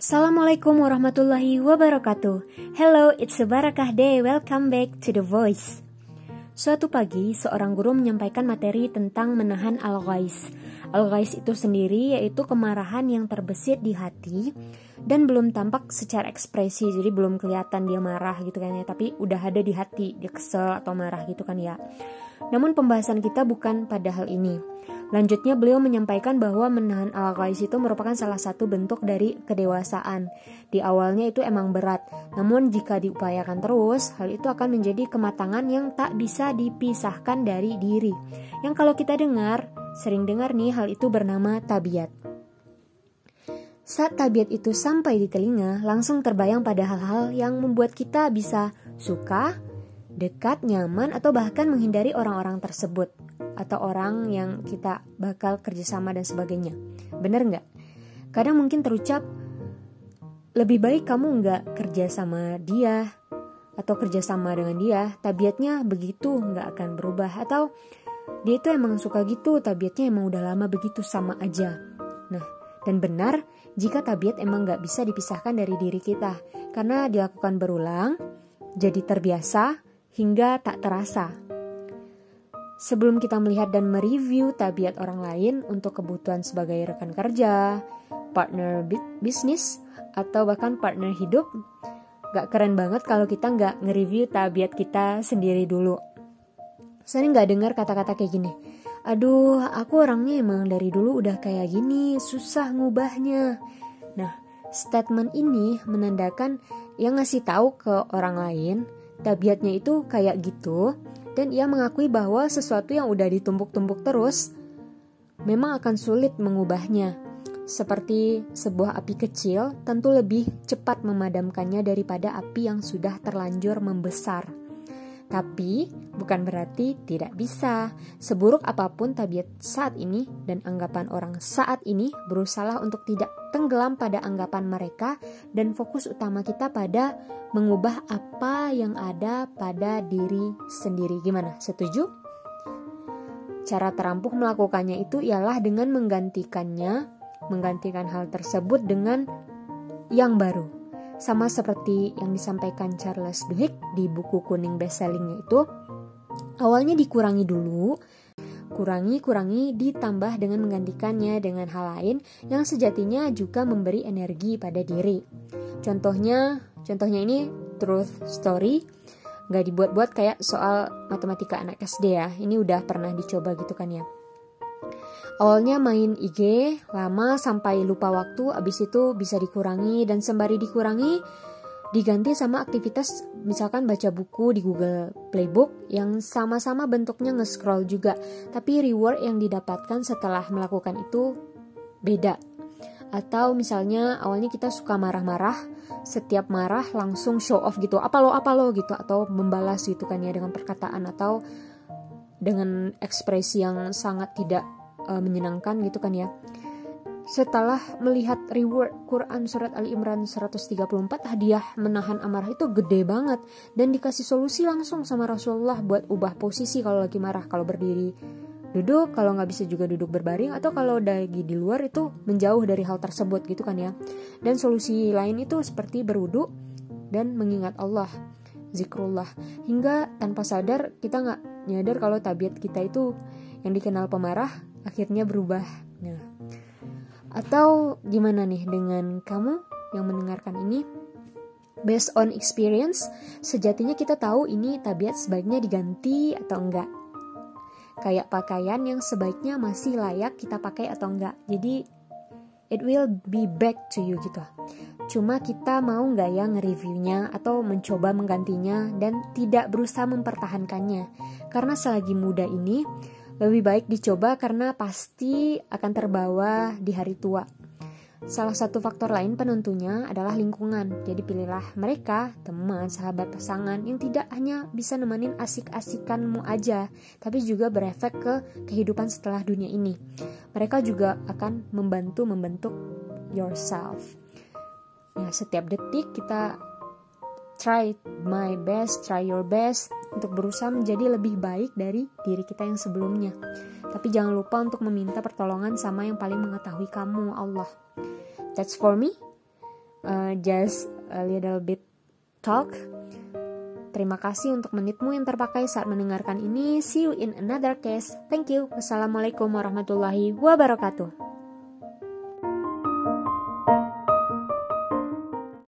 Assalamualaikum warahmatullahi wabarakatuh. Hello, it's a Barakah Day. Welcome back to The Voice. Suatu pagi, seorang guru menyampaikan materi tentang menahan al-ghais. Al-ghais itu sendiri yaitu kemarahan yang terbesit di hati dan belum tampak secara ekspresi. Jadi belum kelihatan dia marah gitu kan ya, tapi udah ada di hati, dia kesel atau marah gitu kan ya. Namun pembahasan kita bukan pada hal ini. Lanjutnya beliau menyampaikan bahwa menahan al-ghais itu merupakan salah satu bentuk dari kedewasaan. Di awalnya itu emang berat, namun jika diupayakan terus, hal itu akan menjadi kematangan yang tak bisa dipisahkan dari diri. Yang kalau kita dengar, sering dengar nih hal itu bernama tabiat. Saat tabiat itu sampai di telinga, langsung terbayang pada hal-hal yang membuat kita bisa suka, dekat, nyaman, atau bahkan menghindari orang-orang tersebut atau orang yang kita bakal kerjasama dan sebagainya. Bener nggak? Kadang mungkin terucap, lebih baik kamu nggak kerja sama dia atau kerjasama dengan dia, tabiatnya begitu nggak akan berubah atau dia itu emang suka gitu, tabiatnya emang udah lama begitu sama aja. Nah, dan benar jika tabiat emang nggak bisa dipisahkan dari diri kita karena dilakukan berulang, jadi terbiasa hingga tak terasa. Sebelum kita melihat dan mereview tabiat orang lain untuk kebutuhan sebagai rekan kerja, partner bisnis, atau bahkan partner hidup, gak keren banget kalau kita nggak nge-review tabiat kita sendiri dulu. Sering gak dengar kata-kata kayak gini, aduh aku orangnya emang dari dulu udah kayak gini, susah ngubahnya. Nah, statement ini menandakan yang ngasih tahu ke orang lain, tabiatnya itu kayak gitu, dan ia mengakui bahwa sesuatu yang udah ditumpuk-tumpuk terus memang akan sulit mengubahnya. Seperti sebuah api kecil, tentu lebih cepat memadamkannya daripada api yang sudah terlanjur membesar. Tapi bukan berarti tidak bisa. Seburuk apa pun tabiat saat ini dan anggapan orang saat ini berusaha untuk tidak tenggelam pada anggapan mereka dan fokus utama kita pada mengubah apa yang ada pada diri sendiri. Gimana? Setuju? Cara terampuh melakukannya itu ialah dengan menggantikannya, menggantikan hal tersebut dengan yang baru sama seperti yang disampaikan Charles Duhigg di buku kuning bestsellingnya itu awalnya dikurangi dulu. Kurangi kurangi ditambah dengan menggantikannya dengan hal lain yang sejatinya juga memberi energi pada diri. Contohnya contohnya ini truth story. Nggak dibuat-buat kayak soal matematika anak SD ya. Ini udah pernah dicoba gitu kan ya Awalnya main IG lama sampai lupa waktu, abis itu bisa dikurangi dan sembari dikurangi diganti sama aktivitas misalkan baca buku di Google Playbook yang sama-sama bentuknya nge-scroll juga, tapi reward yang didapatkan setelah melakukan itu beda. Atau misalnya awalnya kita suka marah-marah, setiap marah langsung show off gitu, apa lo apa lo gitu atau membalas gitu kan ya dengan perkataan atau dengan ekspresi yang sangat tidak uh, menyenangkan gitu kan ya. Setelah melihat reward Quran surat Ali Imran 134 hadiah menahan amarah itu gede banget. Dan dikasih solusi langsung sama Rasulullah buat ubah posisi kalau lagi marah. Kalau berdiri duduk kalau nggak bisa juga duduk berbaring atau kalau lagi di luar itu menjauh dari hal tersebut gitu kan ya. Dan solusi lain itu seperti berwudu dan mengingat Allah zikrullah. Hingga tanpa sadar kita nggak nyadar kalau tabiat kita itu yang dikenal pemarah akhirnya berubah. Nah, atau gimana nih dengan kamu yang mendengarkan ini? Based on experience, sejatinya kita tahu ini tabiat sebaiknya diganti atau enggak. Kayak pakaian yang sebaiknya masih layak kita pakai atau enggak. Jadi it will be back to you gitu. Cuma kita mau nggak ya nge-reviewnya atau mencoba menggantinya dan tidak berusaha mempertahankannya. Karena selagi muda ini, lebih baik dicoba karena pasti akan terbawa di hari tua. Salah satu faktor lain penentunya adalah lingkungan. Jadi pilihlah mereka, teman, sahabat, pasangan yang tidak hanya bisa nemenin asik-asikanmu aja, tapi juga berefek ke kehidupan setelah dunia ini. Mereka juga akan membantu membentuk yourself. Ya, setiap detik kita try my best, try your best untuk berusaha menjadi lebih baik dari diri kita yang sebelumnya. Tapi jangan lupa untuk meminta pertolongan sama yang paling mengetahui kamu, Allah. That's for me. uh, just a little bit talk. Terima kasih untuk menitmu yang terpakai saat mendengarkan ini. See you in another case. Thank you. Wassalamualaikum warahmatullahi wabarakatuh.